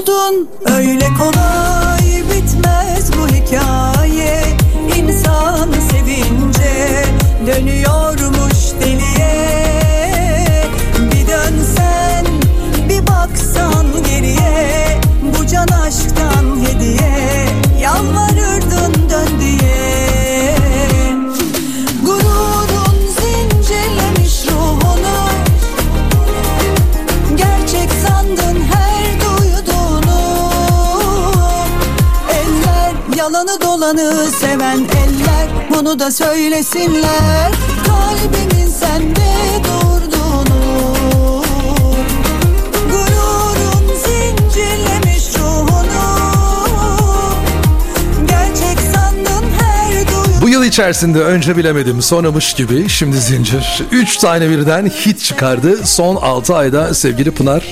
yaş oldun Öyle kolay bitmez bu hikaye dolanı seven eller Bunu da söylesinler. Kalbimin sende durduğunu Gururun zincirlemiş ruhunu. Gerçek sandın her duyduğunu Bu yıl içerisinde önce bilemedim sonramış gibi. Şimdi zincir. 3 tane birden hit çıkardı. Son 6 ayda sevgili Pınar.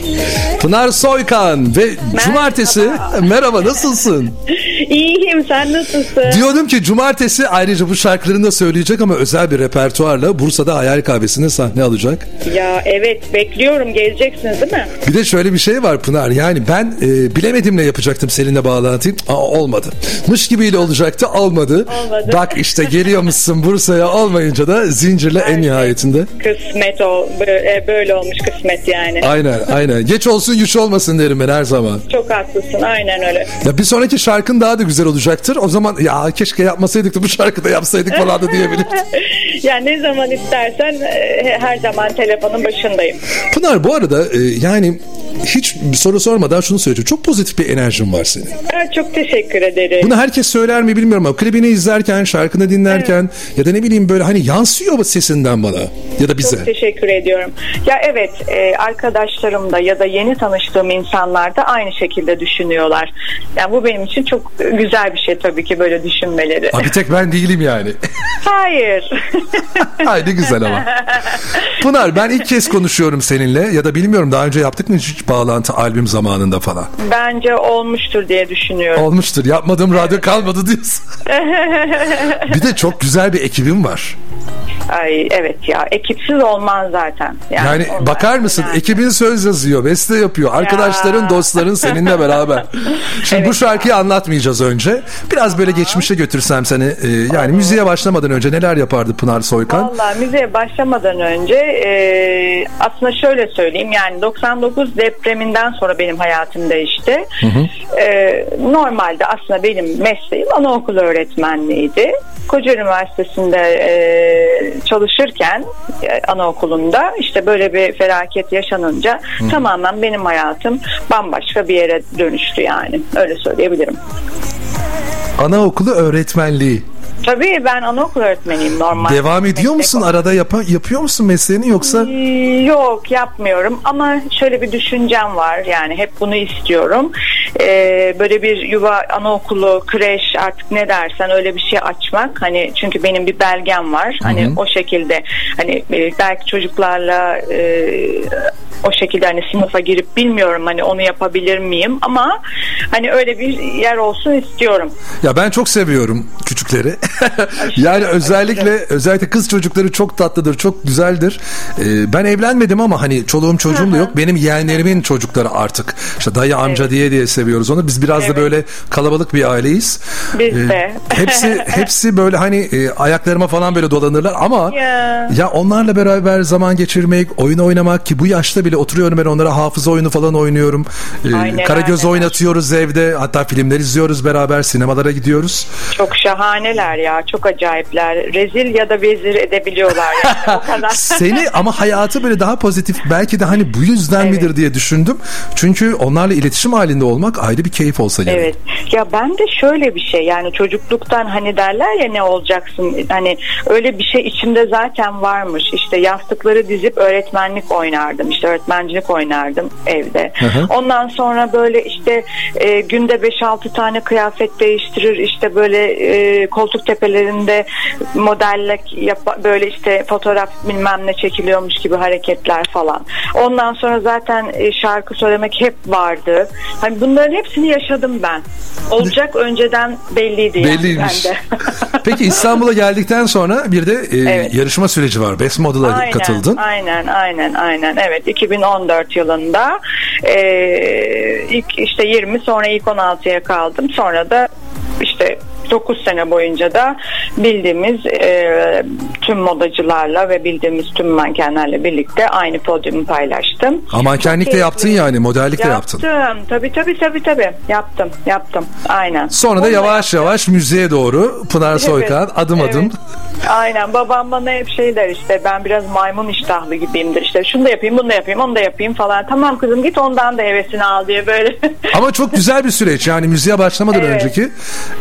Pınar Soykan ve cumartesi. Merhaba nasılsın? İyiyim sen nasılsın? Diyordum ki cumartesi ayrıca bu şarkılarını da söyleyecek ama özel bir repertuarla Bursa'da Hayal Kahvesi'nde sahne alacak. Ya evet bekliyorum geleceksiniz değil mi? Bir de şöyle bir şey var Pınar yani ben e, bilemedimle yapacaktım seninle bağlantıyı Aa, olmadı. Mış gibiyle olacaktı olmadı. Olmadı. Bak işte geliyormuşsun Bursa'ya olmayınca da zincirle en nihayetinde. Kısmet o böyle, böyle olmuş kısmet yani. Aynen aynen. Geç olsun güç olmasın derim ben her zaman. Çok haklısın aynen öyle. Ya bir sonraki şarkın daha da güzel olacaktır. O zaman ya keşke yapmasaydık da bu şarkıda yapsaydık falan da diyebilirim. ya ne zaman istersen e, her zaman telefonun başındayım. Pınar bu arada e, yani hiç bir soru sormadan şunu söyleyeceğim. Çok pozitif bir enerjin var senin. Ha, çok teşekkür ederim. Bunu herkes söyler mi bilmiyorum ama klibini izlerken, şarkını dinlerken ya da ne bileyim böyle hani yansıyor sesinden bana ya da bize. Çok teşekkür ediyorum. Ya evet e, arkadaşlarım da ya da yeni tanıştığım insanlar da aynı şekilde düşünüyorlar. Yani bu benim için çok güzel bir şey tabii ki böyle düşünmeleri. Ha, bir tek ben değilim yani. Hayır. Ay ne güzel ama. Pınar ben ilk kez konuşuyorum seninle ya da bilmiyorum daha önce yaptık mı hiç bağlantı albüm zamanında falan. Bence olmuştur diye düşünüyorum. Olmuştur yapmadığım radyo kalmadı diyorsun. bir de çok güzel bir ekibim var. Ay evet ya ekipsiz olmaz zaten. Yani, onlar- bakar mısın yani. ekibin söz yazıyor, beste yapıyor. Arkadaşların, dostların seninle beraber. Şimdi bu Evet şarkıyı anlatmayacağız önce. Biraz böyle geçmişe götürsem seni. e, yani müziğe başlamadan önce neler yapardı Pınar Soykan? Valla müziğe başlamadan önce e, aslında şöyle söyleyeyim yani 99 depreminden sonra benim hayatım değişti. E, normalde aslında benim mesleğim anaokulu öğretmenliğiydi. Koca Üniversitesi'nde e, çalışırken e, anaokulunda işte böyle bir felaket yaşanınca tamamen benim hayatım bambaşka bir yere dönüştü yani öyle söyleyebilirim. Anaokulu öğretmenliği. Tabii ben anaokul öğretmeniyim normal. Devam ediyor musun? Arada yapa, yapıyor musun mesleğini yoksa? Yok yapmıyorum ama şöyle bir düşüncem var yani hep bunu istiyorum. Ee, böyle bir yuva anaokulu, kreş artık ne dersen öyle bir şey açmak. Hani çünkü benim bir belgem var. Hani o şekilde hani e, belki çocuklarla e, o şekilde hani sınıfa girip bilmiyorum hani onu yapabilir miyim ama hani öyle bir yer olsun istiyorum. Ya ben çok seviyorum küçükleri. yani özellikle özellikle kız çocukları çok tatlıdır, çok güzeldir. Ee, ben evlenmedim ama hani çoluğum çocuğum da yok. Benim yeğenlerimin çocukları artık. İşte dayı amca diye diye seviyoruz onu. Biz biraz da Evet. böyle kalabalık bir aileyiz. Biz de. hepsi hepsi böyle hani e, ayaklarıma falan böyle dolanırlar ama Ya. ya onlarla beraber zaman geçirmek, oyun oynamak ki bu yaşta bile oturuyorum ben onlara hafıza oyunu falan oynuyorum. Ee, Karagöz oynatıyoruz evde. Hatta filmler izliyoruz beraber, sinemalara gidiyoruz. Çok şahaneler ya çok acayipler. Rezil ya da vezir edebiliyorlar yani o kadar. Seni ama hayatı böyle daha pozitif belki de hani bu yüzden Evet. midir diye düşündüm. Çünkü onlarla iletişim halinde olmak ayrı bir keyif olsa gerek. Evet. Ya ben de şöyle bir şey yani çocukluktan hani derler ya ne olacaksın hani öyle bir şey içimde zaten varmış. İşte yastıkları dizip öğretmenlik oynardım. işte öğretmencilik oynardım evde. hı. Ondan sonra böyle işte e, günde 5-6 tane kıyafet değiştirir. İşte böyle e, koltuk tepelerinde modellik yap böyle işte fotoğraf bilmem ne çekiliyormuş gibi hareketler falan. Ondan sonra zaten e, şarkı söylemek hep vardı. Hani bunların hepsini yaşadım ben. Olacak önceden belliydi yani Belliymiş. bende. Peki İstanbul'a geldikten sonra bir de e, Evet. yarışma süreci var. Best Model'a Aynen, katıldın. Aynen, aynen, aynen. Evet, 2014 yılında e, ilk işte 20 sonra ilk 16'ya kaldım. Sonra da işte 9 sene boyunca da bildiğimiz e, tüm modacılarla ve bildiğimiz tüm mankenlerle birlikte aynı podyumu paylaştım. Ama mankenlik de yaptın yani modellik de yaptın. Yaptım. Tabii tabii tabii tabii. Yaptım. Yaptım. Aynen. Sonra da yavaş yavaş müziğe doğru Pınar Soykan Evet, adım evet. adım. Aynen babam bana hep şey der işte ben biraz maymun iştahlı gibiyimdir işte şunu da yapayım bunu da yapayım onu da yapayım falan tamam kızım git ondan da hevesini al diye böyle Ama çok güzel bir süreç yani müziğe başlamadan Evet. önceki e,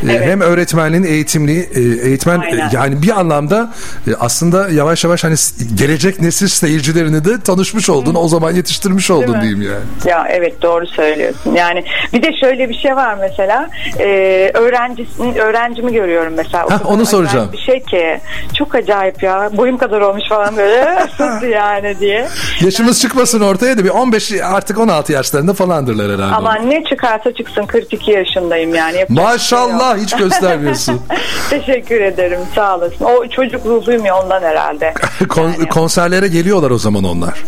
Evet. hem öğretmenliğin eğitimli e, eğitmen Aynen. e, yani bir anlamda e, aslında yavaş yavaş hani gelecek nesil seyircilerini de tanışmış oldun o zaman yetiştirmiş oldun mi? diyeyim yani. ya evet doğru söylüyorsun yani bir de şöyle bir şey var mesela e, öğrencisinin öğrencimi görüyorum mesela O kadar onu soracağım. bir şey ki çok acayip ya boyum kadar olmuş falan böyle nasıl yani diye Yaşımız çıkmasın ortaya da bir 15 artık 16 yaşlarında falandırlar herhalde. ama ne çıkarsa çıksın 42 yaşındayım yani Yapacak bir şey yok. Maşallah göstermiyorsun. Teşekkür ederim sağ olasın. O çocuk ruhluyum ya ondan herhalde. Kon- Yani. konserlere geliyorlar o zaman onlar.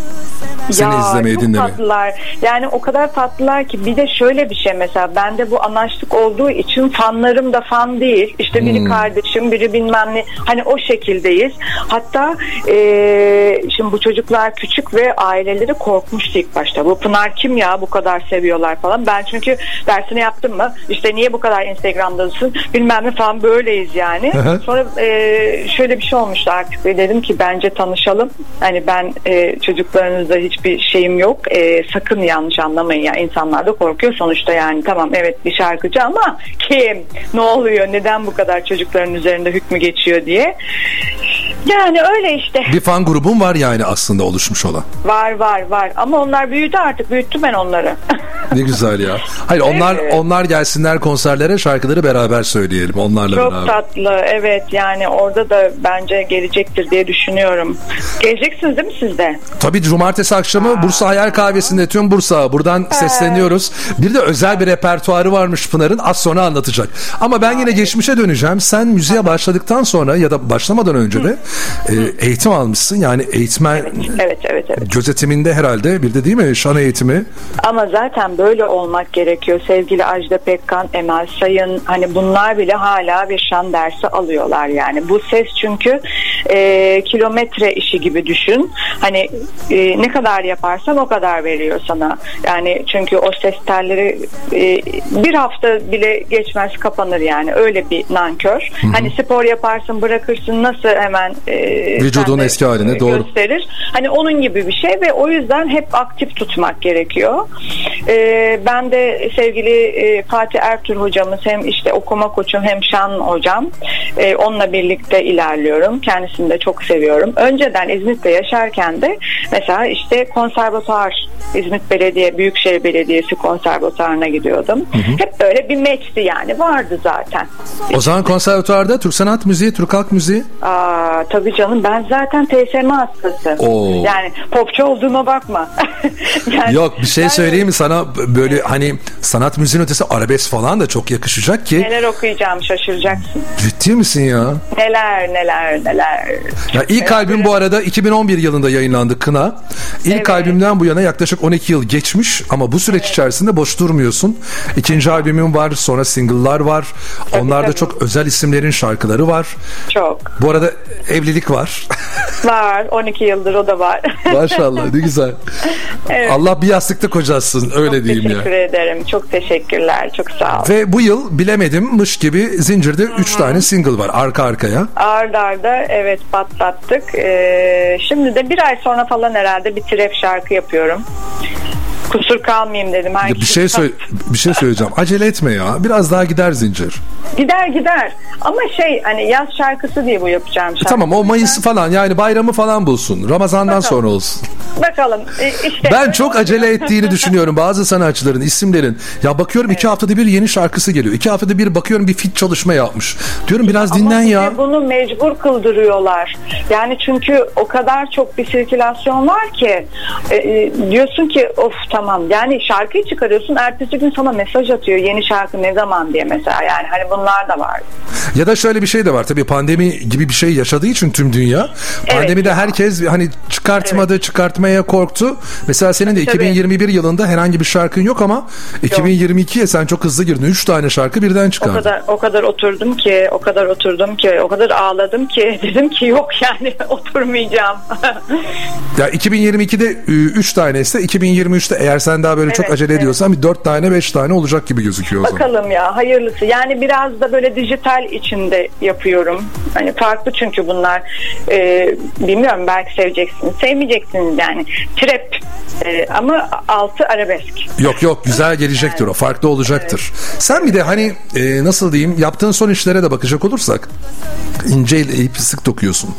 Seni Ya, izlemeye çok dinlemeye. tatlılar. Yani o kadar tatlılar ki bir de şöyle bir şey mesela bende bu anaçlık olduğu için fanlarım da fan değil. İşte biri Hmm. kardeşim biri bilmem ne. Hani o şekildeyiz. Hatta e, şimdi bu çocuklar küçük ve aileleri korkmuştu ilk başta. Bu Pınar kim ya bu kadar seviyorlar falan. Ben çünkü dersini yaptım mı? İşte niye bu kadar Instagram'dasın bilmem ne falan böyleyiz yani. Sonra e, şöyle bir şey olmuştu artık ve dedim ki bence tanışalım. Hani ben e, çocuklarınızla hiçbir şeyim yok. E, sakın yanlış anlamayın ya. İnsanlar da korkuyor sonuçta yani. Tamam evet bir şarkıcı ama kim? Ne oluyor? Neden bu kadar çocukların üzerinde hükmü geçiyor diye. Yani öyle işte. Bir fan grubun var yani aslında oluşmuş olan. Var var var. Ama onlar büyüdü artık. Büyüttüm ben onları. Ne güzel ya. Hayır onlar Evet. onlar gelsinler konserlere şarkıları beraber söyleyelim onlarla Çok beraber. tatlı. Evet yani orada da bence gelecektir diye düşünüyorum. Geleceksiniz değil mi siz de? Tabii cumartesi akşamı Bursa Hayal Kahvesi'nde tüm Bursa buradan sesleniyoruz. Bir de özel bir repertuarı varmış Pınar'ın az sonra anlatacak. Ama ben yine geçmişe döneceğim. Sen müziğe başladıktan sonra ya da başlamadan önce de e, eğitim almışsın. Yani eğitmen Evet evet evet. gözetiminde herhalde bir de değil mi şan eğitimi? Ama zaten böyle olmak gerekiyor. Sevgili Ajda Pekkan, Emel Sayın hani bunlar bile hala bir şan dersi alıyorlar yani. Bu ses çünkü e, kilometre işi gibi düşün. Hani e, ne kadar yaparsan o kadar veriyor sana. Yani çünkü o ses telleri e, bir hafta bile geçmez kapanır yani. Öyle bir nankör. Hani spor yaparsın bırakırsın nasıl hemen e, Vücudun eski haline, e, doğru. gösterir. Hani onun gibi bir şey ve o yüzden hep aktif tutmak gerekiyor. Ee, ben de sevgili e, Fatih Ertuğrul hocamız hem işte okuma koçum hem şan hocam e, onunla birlikte ilerliyorum. Kendisini de çok seviyorum. Önceden İzmit'te yaşarken de mesela işte konservatuar İzmit Belediye Büyükşehir Belediyesi konservatuarına gidiyordum. Hep böyle bir meçti yani vardı zaten. O zaman konservatuarda Türk sanat müziği, Türk halk müziği. Aa, tabii canım ben zaten TSM hastası. Oo. Yani popçu olduğuma bakma. Yani Yok bir şey söyleyeyim mi sana böyle hani sanat müziğin ötesi arabesk falan da çok yakışacak ki. Neler okuyacağım şaşıracaksın. Ciddi misin ya? Neler neler neler. Ya ilk albüm bu arada 2011 yılında yayınlandı Kına. İlk Evet. albümden bu yana yaklaşık 12 yıl geçmiş ama bu süreç içerisinde boş durmuyorsun. İkinci albümün var, sonra single'lar var. Onlarda tabii. çok özel isimlerin şarkıları var. Çok. Bu arada evlilik var. Var 12 yıldır o da var. Maşallah ne güzel. Evet. Allah bir yastıkta kocasın öyle diyeyim ya. Teşekkür ederim. Çok teşekkürler. Çok sağ ol. Ve bu yıl bilemedim mış gibi Zincir'de 3 tane single var arka arkaya. Arda arda evet evet patlattık. Ee, şimdi de bir ay sonra falan herhalde bir trap şarkı yapıyorum. Kusur kalmayayım dedim. Ya bir şey söyle, bir şey söyleyeceğim. Acele etme ya. Biraz daha gider zincir. Gider gider. Ama şey hani yaz şarkısı diye bu yapacağım şarkı. E Tamam o Mayıs falan yani bayramı falan bulsun. Ramazan'dan Bakalım. sonra olsun. Bakalım. Ee, işte Ben çok acele ettiğini düşünüyorum bazı sanatçıların isimlerin. Ya bakıyorum iki haftada bir yeni şarkısı geliyor. İki haftada bir bakıyorum bir fit çalışma yapmış. Diyorum biraz Ama dinlen ya. Bunu mecbur kıldırıyorlar. Yani çünkü o kadar çok bir sirkülasyon var ki e, e, diyorsun ki of tamam. Yani şarkıyı çıkarıyorsun ertesi gün sana mesaj atıyor yeni şarkı ne zaman diye mesela. Yani hani bunlar da var. Ya da şöyle bir şey de var tabii pandemi gibi bir şey yaşadığı için tüm dünya. Pandemide herkes hani çıkartmadı, çıkartmaya korktu. Mesela senin de Tabii. 2021 yılında herhangi bir şarkın yok ama 2022'ye sen çok hızlı girdin. 3 tane şarkı birden O çıkardın. kadar o kadar oturdum ki, o kadar oturdum ki, o kadar ağladım ki dedim ki yok yani oturmayacağım. Ya 2022'de 3 tane ise 2023'te eğer sen daha böyle çok Evet, acele evet. ediyorsan bir 4 tane 5 tane olacak gibi gözüküyor o zaman. Bakalım ya hayırlısı. Yani biraz da böyle dijital içinde yapıyorum. Hani farklı çünkü bunlar. Ee, bilmiyorum belki seveceksiniz, sevmeyeceksiniz yani. Trap ee, ama altı arabesk. Yok yok güzel gelecektir o farklı olacaktır. Sen bir de hani e, nasıl diyeyim yaptığın son işlere de bakacak olursak ince eleyip sık dokuyorsun.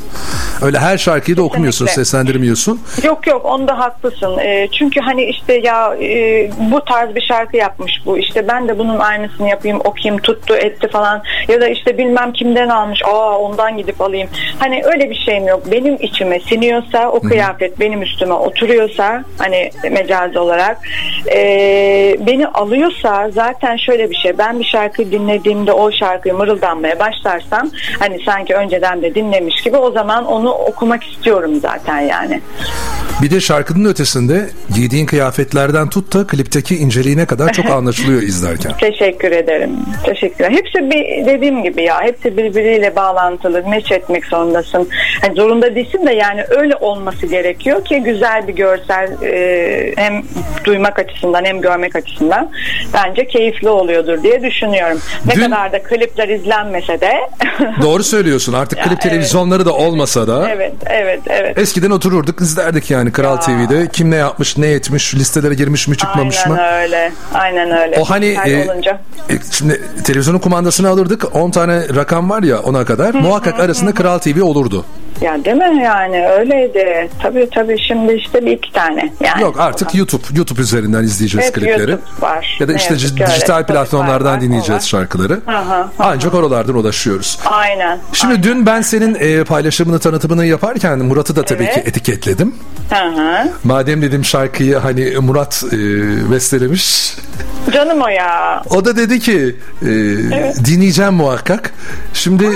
Öyle her şarkıyı da okumuyorsun Kesinlikle. seslendirmiyorsun. Yok yok onda haklısın. Ee, çünkü hani işte ya e, bu tarz bir şarkı yapmış bu. İşte ben de bunun aynısını yapayım, okuyayım, tuttu, etti falan. Ya da işte bilmem kimden almış. Aa ondan gidip alayım. Hani öyle bir şeyim yok. Benim içime siniyorsa o kıyafet benim üstüme oturuyorsa hani mecazi olarak e, beni alıyorsa zaten şöyle bir şey. Ben bir şarkıyı dinlediğimde o şarkıyı mırıldanmaya başlarsam hani sanki önceden de dinlemiş gibi o zaman onu okumak istiyorum zaten yani. Bir de şarkının ötesinde giydiğin kıyafetlerden tut da klipteki inceliğine kadar çok anlaşılıyor izlerken. Teşekkür ederim. Teşekkürler. Hepsi bir dediğim gibi ya hepsi birbiriyle bağlantılı. Meç etmek zorundasın. Hani zorunda değilsin de yani öyle olması gerekiyor ki güzel bir görsel e, hem duymak açısından hem görmek açısından bence keyifli oluyordur diye düşünüyorum. Ne Dün- kadar da klipler izlenmese de Doğru söylüyorsun artık Ya, klip evet. televizyonları da olmasa da evet evet evet. eskiden otururduk izlerdik yani Kral Ya. TV'de kim ne yapmış ne etmiş listelere girmiş mi çıkmamış mı. Aynen öyle. Aynen öyle. O hani Her e, olunca. e, şimdi televizyonun kumandasını alırdık 10 tane rakam var ya ona kadar muhakkak arasında Kral TV olurdu. Ya değil mi yani öyleydi. Tabii tabii şimdi işte bir iki tane. Yani Yok artık YouTube YouTube üzerinden izleyeceğiz Hep klipleri. YouTube var. Ya da işte öyle. dijital Spotify platformlardan var, dinleyeceğiz var. şarkıları. Hı, hı Ancak oralardan ulaşıyoruz. Aynen. Şimdi dün ben senin e, paylaşımını tanıtımını yaparken Murat'ı da tabii Evet. ki etiketledim. Hı. Madem dedim şarkıyı hani Murat e, bestelemiş. Canım o ya. O da dedi ki e, dinleyeceğim muhakkak. Şimdi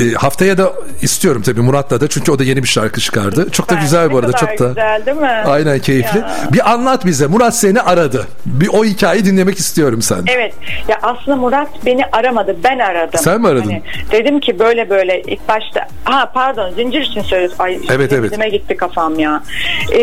e, haftaya da istiyorum tabii Murat'la da çünkü o da yeni bir şarkı çıkardı. Çok da güzel bu arada çok da. güzel değil mi? Aynen keyifli. Ya. Bir anlat bize. Murat seni aradı. Bir o hikayeyi dinlemek istiyorum sen. Evet. Ya aslında Murat beni aramadı. Ben aradım. Sen mi aradın? Hani dedim ki böyle böyle ilk başta ha pardon zincir için söylüyorsun. Ay Evet, evet. gitti kafam ya. Ee,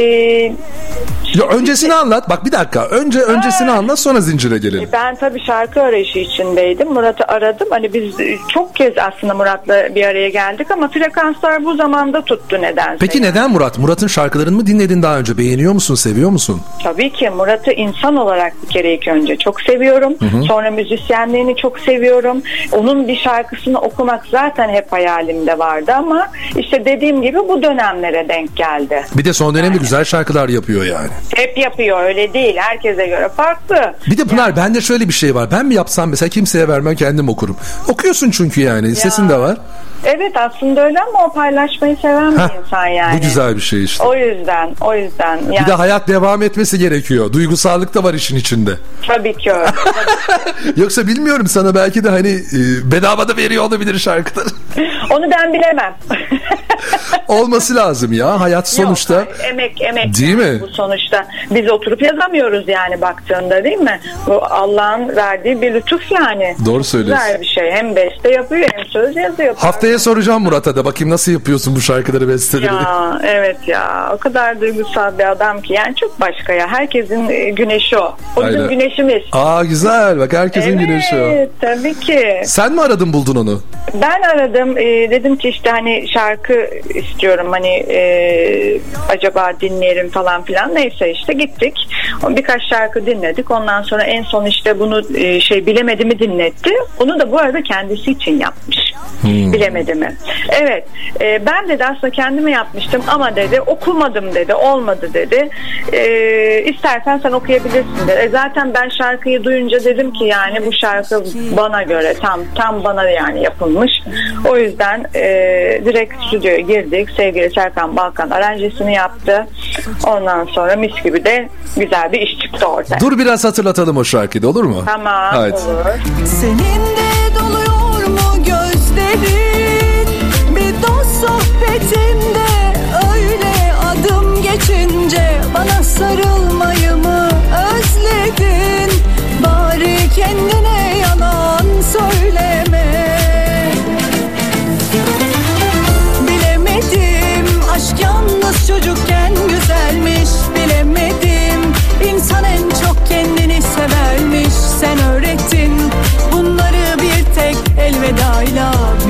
Ya öncesini anlat. Bak bir dakika. Önce öncesini anlat sonra zincire gelelim. Ben tabii şarkı arayışı içindeydim. Murat'ı aradım. Hani biz çok kez aslında Murat'la bir araya geldik ama frekanslar bu zamanda tuttu nedense. Peki neden Murat? Murat'ın şarkılarını mı dinledin daha önce? Beğeniyor musun? Seviyor musun? Tabii ki Murat'ı insan olarak bir kere ilk önce çok seviyorum. Sonra müzisyenliğini çok seviyorum. Onun bir şarkısını okumak zaten hep hayalimde vardı ama işte dediğim gibi bu dönemlere denk geldi. Bir de son dönemde güzel şarkılar yapıyor yani. Hep yapıyor öyle değil. Herkese göre farklı. Bir de Pınar bende şöyle bir şey var. Ben mi yapsam mesela kimseye vermem kendim okurum. Okuyorsun çünkü yani. Sesin de var. Evet aslında öyle ama o paylaşmayı seven bir Heh, insan yani. Bu güzel bir şey işte. O yüzden, o yüzden. Yani, Bir de hayat devam etmesi gerekiyor. Duygusallık da var işin içinde. Tabii ki öyle. Yoksa bilmiyorum sana belki de hani e, bedava da veriyor olabilir şarkıları. Onu ben bilemem. Olması lazım ya. Hayat sonuçta. Yok, hayır, emek emek. Değil mi? Bu sonuçta biz oturup yazamıyoruz yani baktığında değil mi? Bu Allah'ın verdiği bir lütuf yani. Doğru söylüyorsun. Güzel bir şey. Hem beste yapıyor hem söz yazıyor. Haftaya soracağım Murat'a da. Bakayım nasıl yapıyorsun bu şarkıları besteleri. Ya evet ya. O kadar duygusal bir adam ki. Yani çok başka ya. Herkesin e, güneşi o. O bizim güneşimiz. Aa güzel. Bak herkesin güneşi o. Evet tabii ki. Sen mi aradın buldun onu? Ben aradım. E, dedim ki işte hani şarkı istiyorum. Hani e, acaba dinleyelim falan filan. Neyse işte gittik. Birkaç şarkı dinledik. Ondan sonra en son işte bunu e, şey bilemedimi dinletti. Onu da bu arada kendisi için yapmış bilemedimi evet e, ben dedi aslında kendime yapmıştım ama dedi okumadım dedi olmadı dedi. E, istersen sen okuyabilirsin dedi. E, zaten ben şarkıyı duyunca dedim ki yani bu şarkı bana göre tam tam bana yani yapılmış. O yüzden e, direkt stüdyoya girdik. Sevgili Serkan Balkan aranjesini yaptı. Ondan sonra mis gibi de güzel bir iş çıktı ortaya. Dur biraz hatırlatalım o şarkıyı da olur mu? Tamam Haydi. olur. Senin de doluyor mu Bir dost sohbetinde öyle adım geçince Bana sarılmayı mı özledin? Bari kendine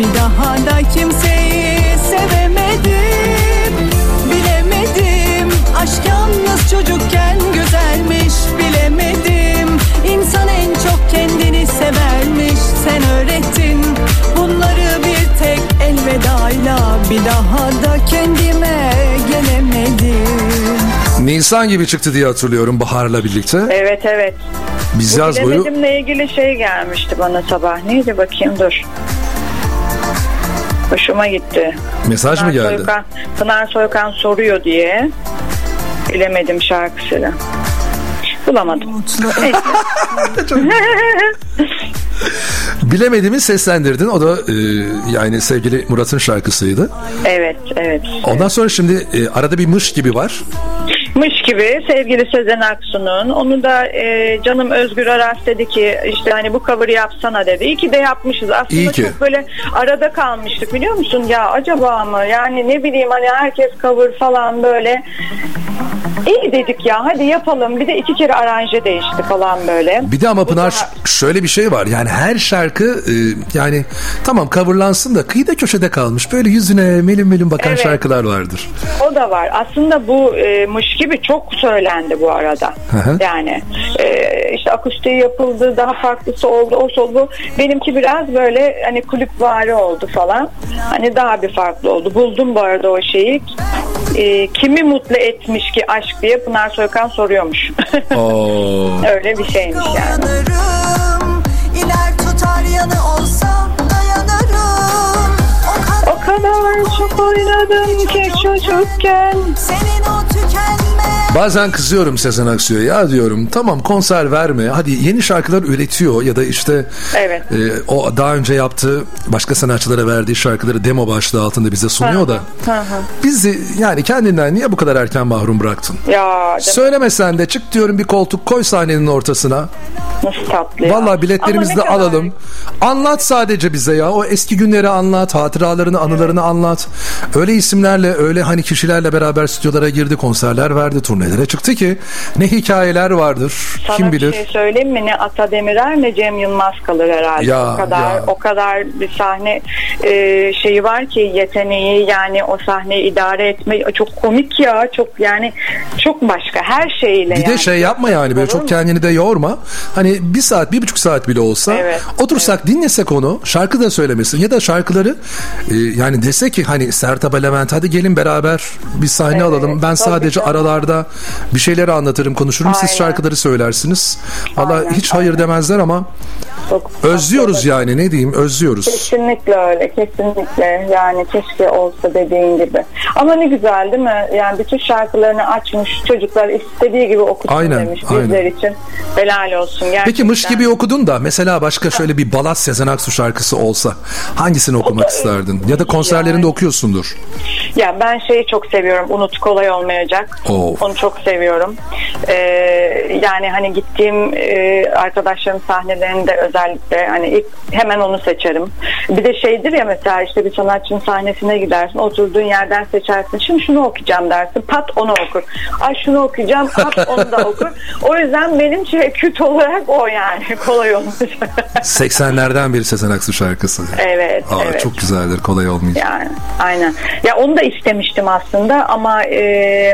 Bir daha da kimseyi sevemedim Bilemedim aşk yalnız çocukken güzelmiş Bilemedim insan en çok kendini severmiş Sen öğrettin bunları bir tek elvedayla Bir daha da kendime gelemedim Nisan gibi çıktı diye hatırlıyorum Bahar'la birlikte. Evet evet. Biz Bu yaz boyu bilemedimle ilgili şey gelmişti bana sabah. Neydi bakayım dur. Hoşuma gitti. mesaj mı Pınar geldi? Soykan, Pınar Soykan soruyor diye. Bilemedim şarkısını. Bulamadım. Mutlu Bilemediğimi seslendirdin. O da e, yani sevgili Murat'ın şarkısıydı. evet evet. Ondan sonra şimdi e, arada bir mış gibi var. Mış gibi sevgili Sezen Aksu'nun onu da e, canım Özgür Aras dedi ki işte hani bu cover'ı yapsana dedi. İyi ki de yapmışız. Aslında İyi ki. çok böyle arada kalmıştık biliyor musun? Ya acaba mı? Yani ne bileyim hani herkes cover falan böyle. İyi dedik ya hadi yapalım. Bir de iki kere aranje değişti falan böyle. Bir de ama Pınar daha- şöyle bir şey var. Yani her şarkı e, yani tamam coverlansın da kıyıda köşede kalmış. Böyle yüzüne melim melim bakan Evet. şarkılar vardır. O da var. Aslında bu e, mış gibi çok söylendi bu arada. Hı. Yani e, işte akustiği yapıldı, daha farklısı oldu, o oldu. Benimki biraz böyle hani kulüpvari oldu falan. Hani daha bir farklı oldu. Buldum bu arada o şeyi. E, kimi mutlu etmiş ki aşk diye Pınar Soykan soruyormuş. Oo. Öyle bir şeymiş yani. İler tutar yanı olsa dayanırım O kadar çok oynadım ki çocukken. senin o tükenme Bazen kızıyorum Sezen Aksu'ya ya diyorum tamam konser verme hadi yeni şarkılar üretiyor ya da işte Evet. e, o daha önce yaptığı başka sanatçılara verdiği şarkıları demo başlığı altında bize sunuyor da Hı hı. bizi yani kendinden niye bu kadar erken mahrum bıraktın? Ya Söylemesen de çık diyorum bir koltuk koy sahnenin ortasına. nasıl tatlı ya. Vallahi biletlerimizi de kadar- alalım. Anlat sadece bize ya. O eski günleri anlat, hatıralarını, anılarını anlat. Öyle isimlerle, öyle hani kişilerle beraber stüdyolara girdi, konserler verdi, turnelere çıktı ki ne hikayeler vardır. Sana kim bir bilir. şey söyleyeyim mi? Ne Ata Demirer ne Cem Yılmaz kalır herhalde. Ya, o kadar ya. o kadar bir sahne e, şeyi var ki yeteneği yani o sahneyi idare etme çok komik ya çok yani çok başka her şeyiyle Bir yani. de şey yapma yani böyle Olur çok mu? kendini de yorma. Hani bir saat, bir buçuk saat bile olsa Evet, otursak dinlesek onu, şarkı da söylemesin ya da şarkıları e, yani dese ki hani Sertab Levent hadi gelin beraber bir sahne Evet, alalım. Ben sadece canım. aralarda bir şeyleri anlatırım, konuşurum. Siz Aynen. şarkıları söylersiniz. Valla hiç hayır demezler ama Çok özlüyoruz yani ne diyeyim özlüyoruz. Kesinlikle öyle kesinlikle yani keşke olsa dediğin gibi ama ne güzel değil mi yani bütün şarkılarını açmış çocuklar istediği gibi okusun Aynen, demiş aynen. bizler için helal olsun gerçekten. Peki mış gibi okudun da mesela başka şöyle bir balat Sezen Aksu şarkısı olsa hangisini okumak isterdin? Ya da konserlerinde okuyorsundur. Ya ben şeyi çok seviyorum. Unut kolay olmayacak. Of. Onu çok seviyorum. Ee, yani hani gittiğim e, arkadaşlarım sahnelerinde özellikle hani ilk hemen onu seçerim. Bir de şeydir ya mesela işte bir sanatçının sahnesine gidersin. Oturduğun yerden seçersin. Şimdi şunu okuyacağım dersin. Pat onu okur. Ay şunu okuyacağım. Pat onu da okur. O yüzden benim şey küt olarak o yani. Kolay olmayacak. 80'lerden bir Sezen Aksu şarkısı. evet. Aa, evet. Çok güzeldir kolay olmayacak. Yani aynen. Ya onu da istemiştim aslında ama e,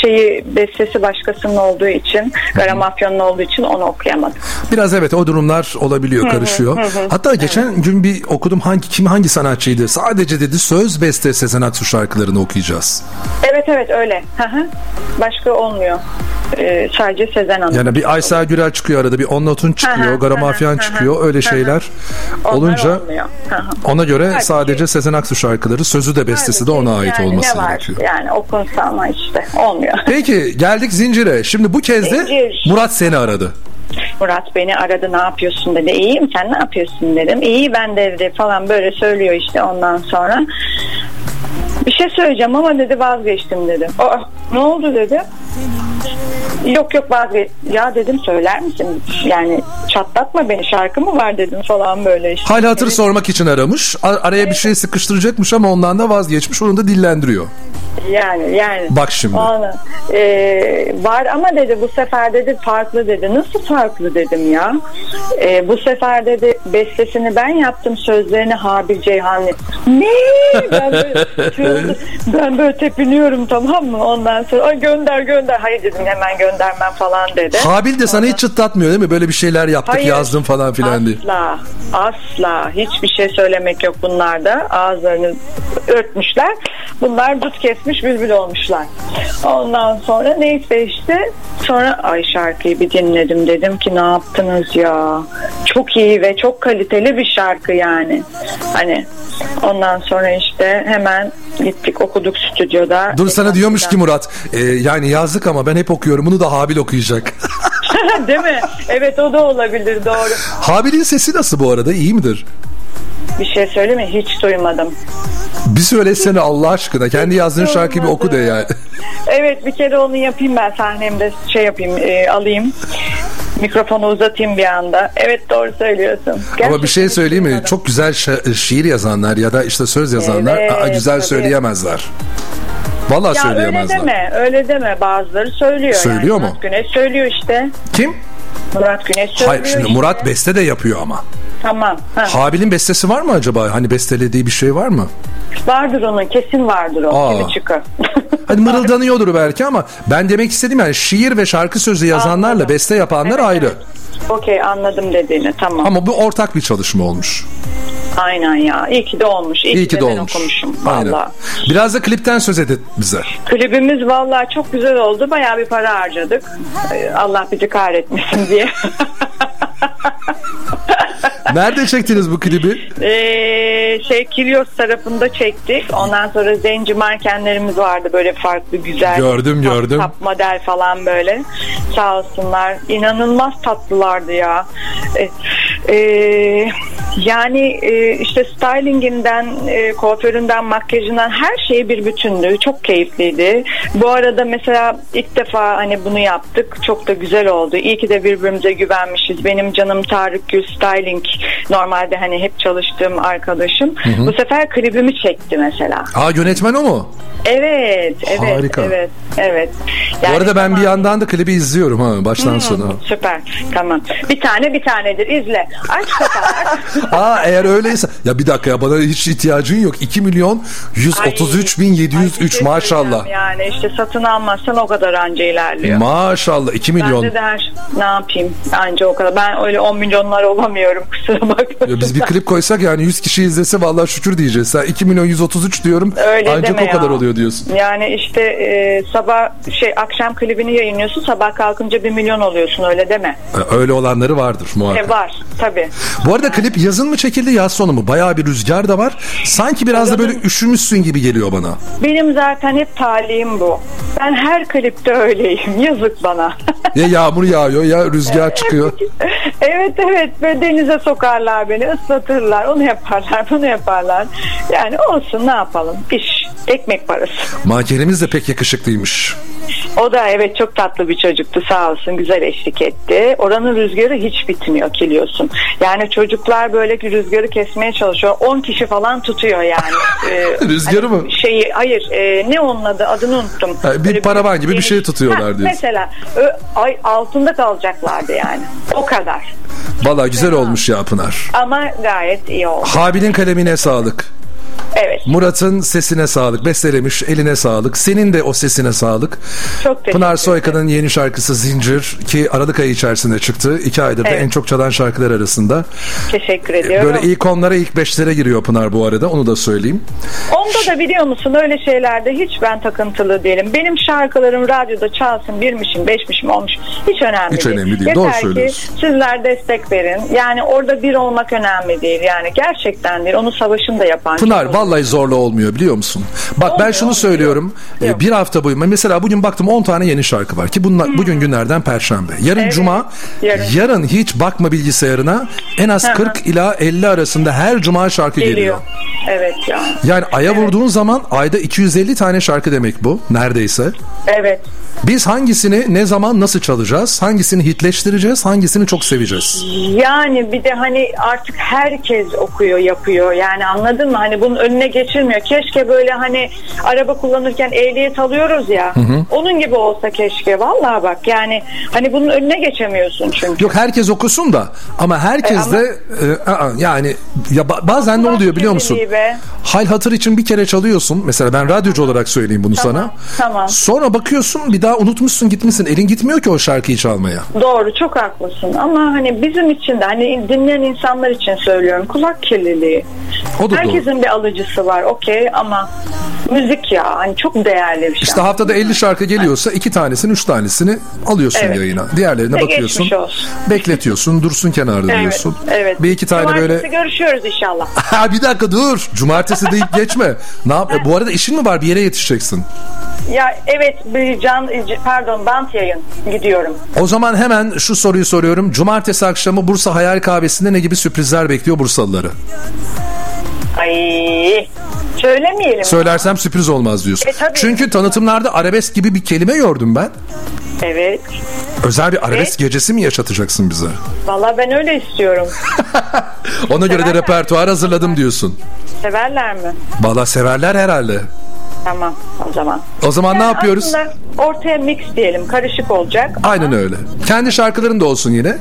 şeyi bestesi başkasının olduğu için, Garamafyon'un olduğu için onu okuyamadım. Biraz evet o durumlar olabiliyor karışıyor. Hatta geçen gün bir okudum hangi kim hangi sanatçıydı? Sadece dedi söz beste Sezen Aksu şarkılarını okuyacağız. Evet evet öyle. Başka olmuyor. E, sadece Sezen Hanım. Yani bir Aysel Gürel çıkıyor arada bir Onnotun çıkıyor, Garamafyan çıkıyor öyle şeyler olunca ona göre Halbuki- sadece Sezen Aksu şarkıları sözü de bestesi de ona ait yani olması ne var? gerekiyor. Yani okunsa ama işte olmuyor. Peki geldik Zincir'e. Şimdi bu kez de Zincir. Murat seni aradı. Murat beni aradı ne yapıyorsun dedi. İyiyim sen ne yapıyorsun dedim. İyi ben de evde falan böyle söylüyor işte ondan sonra. Bir şey söyleyeceğim ama dedi vazgeçtim dedi. Aa, ne oldu dedi. Ding. Yok yok vazgeç. Ya dedim söyler misin? Yani çatlatma beni şarkı mı var dedim falan böyle işte. Hal hatır sormak için aramış. A- araya bir şey sıkıştıracakmış ama ondan da vazgeçmiş. Onu da dillendiriyor. Yani yani. Bak şimdi. Onu, e, var ama dedi bu sefer dedi farklı dedi. Nasıl farklı dedim ya. E, bu sefer dedi bestesini ben yaptım sözlerini Habil Ceyhanlı. Ne? Ben böyle, ben böyle tepiniyorum tamam mı? Ondan sonra "Ay gönder gönder. Hayır dedim hemen göndermem falan dedi. Habil de sana hiç çıtlatmıyor değil mi? Böyle bir şeyler yaptık Hayır. yazdım falan filan diye. Asla, asla hiçbir şey söylemek yok bunlarda. Ağızlarını örtmüşler. Bunlar dut kesmiş bülbül olmuşlar. Ondan sonra neyse işte sonra ay şarkıyı bir dinledim. Dedim ki ne yaptınız ya? Çok iyi ve çok kaliteli bir şarkı yani. Hani ondan sonra işte hemen gittik okuduk stüdyoda. Dur sana diyormuş ki Murat e, yani yazdık ama ben hep okuyorum bunu da Habil okuyacak. Değil mi? Evet o da olabilir doğru. Habil'in sesi nasıl bu arada iyi midir? Bir şey söyleyeyim mi? Hiç duymadım. Bir söylesene Allah aşkına kendi yazdığın şarkıyı bir oku de yani. Evet bir kere onu yapayım ben sahnemde şey yapayım e, alayım. Mikrofonu uzatayım bir anda. Evet doğru söylüyorsun. Ama bir Gerçekten şey söyleyeyim mi? Çok güzel şa- şiir yazanlar ya da işte söz yazanlar Evet, aa, güzel tabii. söyleyemezler. Vallahi ya öyle söyleyemezler. deme, öyle deme. Bazıları söylüyor. Söylüyor yani. mu? Murat Güneş söylüyor işte. Kim? Murat Güneş söylüyor Hayır şimdi işte. Murat beste de yapıyor ama. Tamam. Ha. Habil'in bestesi var mı acaba? Hani bestelediği bir şey var mı? Vardır onun, kesin vardır o. Aa. Çıkar. Hani mırıldanıyordur belki ama ben demek istedim yani şiir ve şarkı sözü yazanlarla Anladım. beste yapanlar Evet, ayrı. evet. Okey anladım dediğini tamam. Ama bu ortak bir çalışma olmuş. Aynen ya. İyi ki de olmuş. İyi, İyi ki de ben olmuş. okumuşum. Aynen. Biraz da klipten söz edin bize. Klibimiz vallahi çok güzel oldu. Bayağı bir para harcadık. Allah bizi kahretmesin diye. Nerede çektiniz bu klibi? Ee, şey Kilyos tarafında çektik. Ondan sonra zenci mankenlerimiz vardı böyle farklı güzel. Gördüm, tap- gördüm. Tap model falan böyle. Sağ olsunlar. İnanılmaz tatlılardı ya. Ee, e, yani e, işte stylinginden, e, kuaföründen, makyajından her şey bir bütündü. Çok keyifliydi. Bu arada mesela ilk defa hani bunu yaptık. Çok da güzel oldu. İyi ki de birbirimize güvenmişiz. Benim canım Tarık Gül Styling normalde hani hep çalıştığım arkadaşım. Bu sefer klibimi çekti mesela. Aa yönetmen o mu? Evet, evet, Harika. evet, evet. bu Yani arada ben bir tamam. yandan da klibi izliyorum ha baştan sona. Süper. Tamam. Bir tane bir tanedir. izle. Aç kapat. Aa eğer öyleyse ya bir dakika ya bana hiç ihtiyacın yok. 2 milyon 133 bin Ay, bir 703 şey maşallah. Yani işte satın almazsan o kadar anca ilerliyor. Maşallah 2 milyon. Bende de her ne yapayım anca o kadar. Ben öyle 10 milyonlar olamıyorum kusura bakma. Ya biz bir klip koysak yani 100 kişi izlese vallahi şükür diyeceğiz. Sen 2 milyon 133 diyorum. Öyle ancak o kadar ya. oluyor diyorsun. Yani işte e, sabah şey akşam klibini yayınlıyorsun sabah kalkınca bir milyon oluyorsun öyle deme. Öyle olanları vardır muhakkak. E, var tabi. Bu arada klip Yazın mı çekildi yaz sonu mu? Bayağı bir rüzgar da var. Sanki biraz da böyle üşümüşsün gibi geliyor bana. Benim zaten hep talihim bu. Ben her klipte öyleyim. Yazık bana. Ya yağmur yağıyor ya rüzgar çıkıyor. evet evet ve denize sokarlar beni ıslatırlar onu yaparlar bunu yaparlar yani olsun ne yapalım? İş ekmek parası. Mankenimiz de pek yakışıklıymış. o da evet çok tatlı bir çocuktu sağ olsun güzel eşlik etti. Oranın rüzgarı hiç bitmiyor biliyorsun yani çocuklar böyle ki rüzgarı kesmeye çalışıyor 10 kişi falan tutuyor yani. Ee, Rüzgarı mı? şeyi hayır e, ne onun adı adını unuttum. Ha, bir Böyle paravan gibi bir şey tutuyorlar Ha, diyorsun. mesela ö- ay altında kalacaklardı yani. O kadar. Vallahi güzel olmuş ya Pınar. ama gayet iyi oldu. Habil'in kalemine sağlık. Evet Murat'ın sesine sağlık. Bestelemiş eline sağlık. Senin de o sesine sağlık. Çok teşekkür Pınar. Soykan'ın yeni şarkısı Zincir ki Aralık ayı içerisinde çıktı. İki aydır da Evet. en çok çalan şarkılar arasında. Teşekkür ediyorum. Böyle ilk onlara ilk beşlere giriyor Pınar bu arada. Onu da söyleyeyim. Onda da biliyor musun öyle şeylerde hiç ben takıntılı değilim. Benim şarkılarım radyoda çalsın birmişim, beşmişim olmuş. Hiç önemli Hiç değil. önemli değil. Yeter Doğru ki söylüyorsun. sizler destek verin. Yani orada bir olmak önemli değil. Yani gerçekten değil. Onu savaşın da yapan. Pınar vallahi zorla olmuyor biliyor musun? Bak ben şunu olmuyor. söylüyorum. Ee, Yok. Bir hafta boyunca mesela bugün baktım 10 tane yeni şarkı var ki bunlar bugün günlerden perşembe. Yarın Evet, cuma. Yarın. yarın. hiç bakma bilgisayarına en az Hı hı. 40 ila 50 arasında her cuma şarkı geliyor. geliyor. Evet ya. Yani aya vurduğun zaman ayda 250 tane şarkı demek bu neredeyse. Evet. Biz hangisini ne zaman nasıl çalacağız? Hangisini hitleştireceğiz? Hangisini çok seveceğiz? Yani bir de hani artık herkes okuyor yapıyor yani anladın mı hani bunun önüne geçilmiyor keşke böyle hani araba kullanırken ehliyet alıyoruz ya onun gibi olsa keşke vallahi bak yani hani bunun önüne geçemiyorsun çünkü. Yok herkes okusun da ama herkes E, ama- de e, aa, yani ya ba- bazen ne oluyor biliyor musun? be. Hal hatır için bir kere çalıyorsun. Mesela ben radyocu olarak söyleyeyim bunu Tamam, sana. tamam. Sonra bakıyorsun bir daha unutmuşsun gitmişsin. Elin gitmiyor ki o şarkıyı çalmaya. Doğru çok haklısın ama hani bizim için de hani dinleyen insanlar için söylüyorum kulak kirliliği. O da doğru. Herkesin bir alıcısı var okey ama müzik ya hani çok değerli bir şey. İşte haftada 50 şarkı geliyorsa iki tanesini, üç tanesini alıyorsun Evet. yayına. Diğerlerine Ve bakıyorsun. Bekletiyorsun, dursun kenarda Evet, diyorsun. evet. Bir iki tane Cumartesi böyle görüşüyoruz inşallah. Ha bir dakika dur. Cumartesi deyip geçme. Ne yap? Bu arada işin mi var? Bir yere yetişeceksin. Ya evet bir can pardon bant yayın gidiyorum. O zaman hemen şu soruyu soruyorum. Cumartesi akşamı Bursa Hayal Kahvesi'nde ne gibi sürprizler bekliyor Bursalıları? Ay söylemeyelim. Söylersem sürpriz olmaz diyorsun. E, tabii. Çünkü tanıtımlarda arabesk gibi bir kelime gördüm ben. evet. Özel bir arabesk gecesi mi yaşatacaksın bize? Valla ben öyle istiyorum. Ona göre de Severler. repertuar hazırladım diyorsun. Severler mi? Valla severler herhalde. Tamam o zaman. O zaman ne Yani yapıyoruz? aslında ortaya mix diyelim karışık olacak. Aynen öyle. Kendi şarkıların da olsun yine.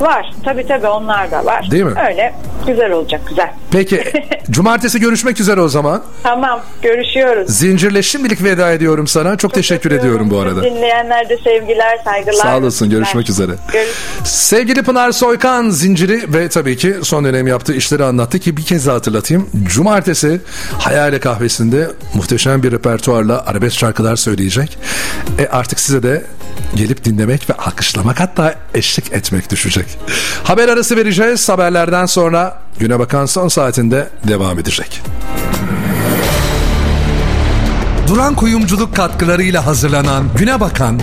Var tabi tabi onlar da var. Değil mi? Öyle güzel olacak güzel. Peki cumartesi görüşmek üzere o zaman. Tamam görüşüyoruz. Zincirle şimdilik veda ediyorum sana. Çok, teşekkür ediyorum bu arada. Dinleyenler de sevgiler saygılar. Sağ olasın, görüşmek üzere. Görüş- Sevgili Pınar Soykan zinciri ve tabii ki son dönem yaptığı işleri anlattı ki bir kez daha hatırlatayım. Cumartesi Hayale Kahvesi'nde muhteşem bir repertuarla arabesk şarkılar söyleyecek. E artık size de gelip dinlemek ve alkışlamak hatta eşlik etmek düşecek. Haber arası vereceğiz. Haberlerden sonra güne bakan son saatinde devam edecek. Duran Kuyumculuk katkılarıyla hazırlanan Güne Bakan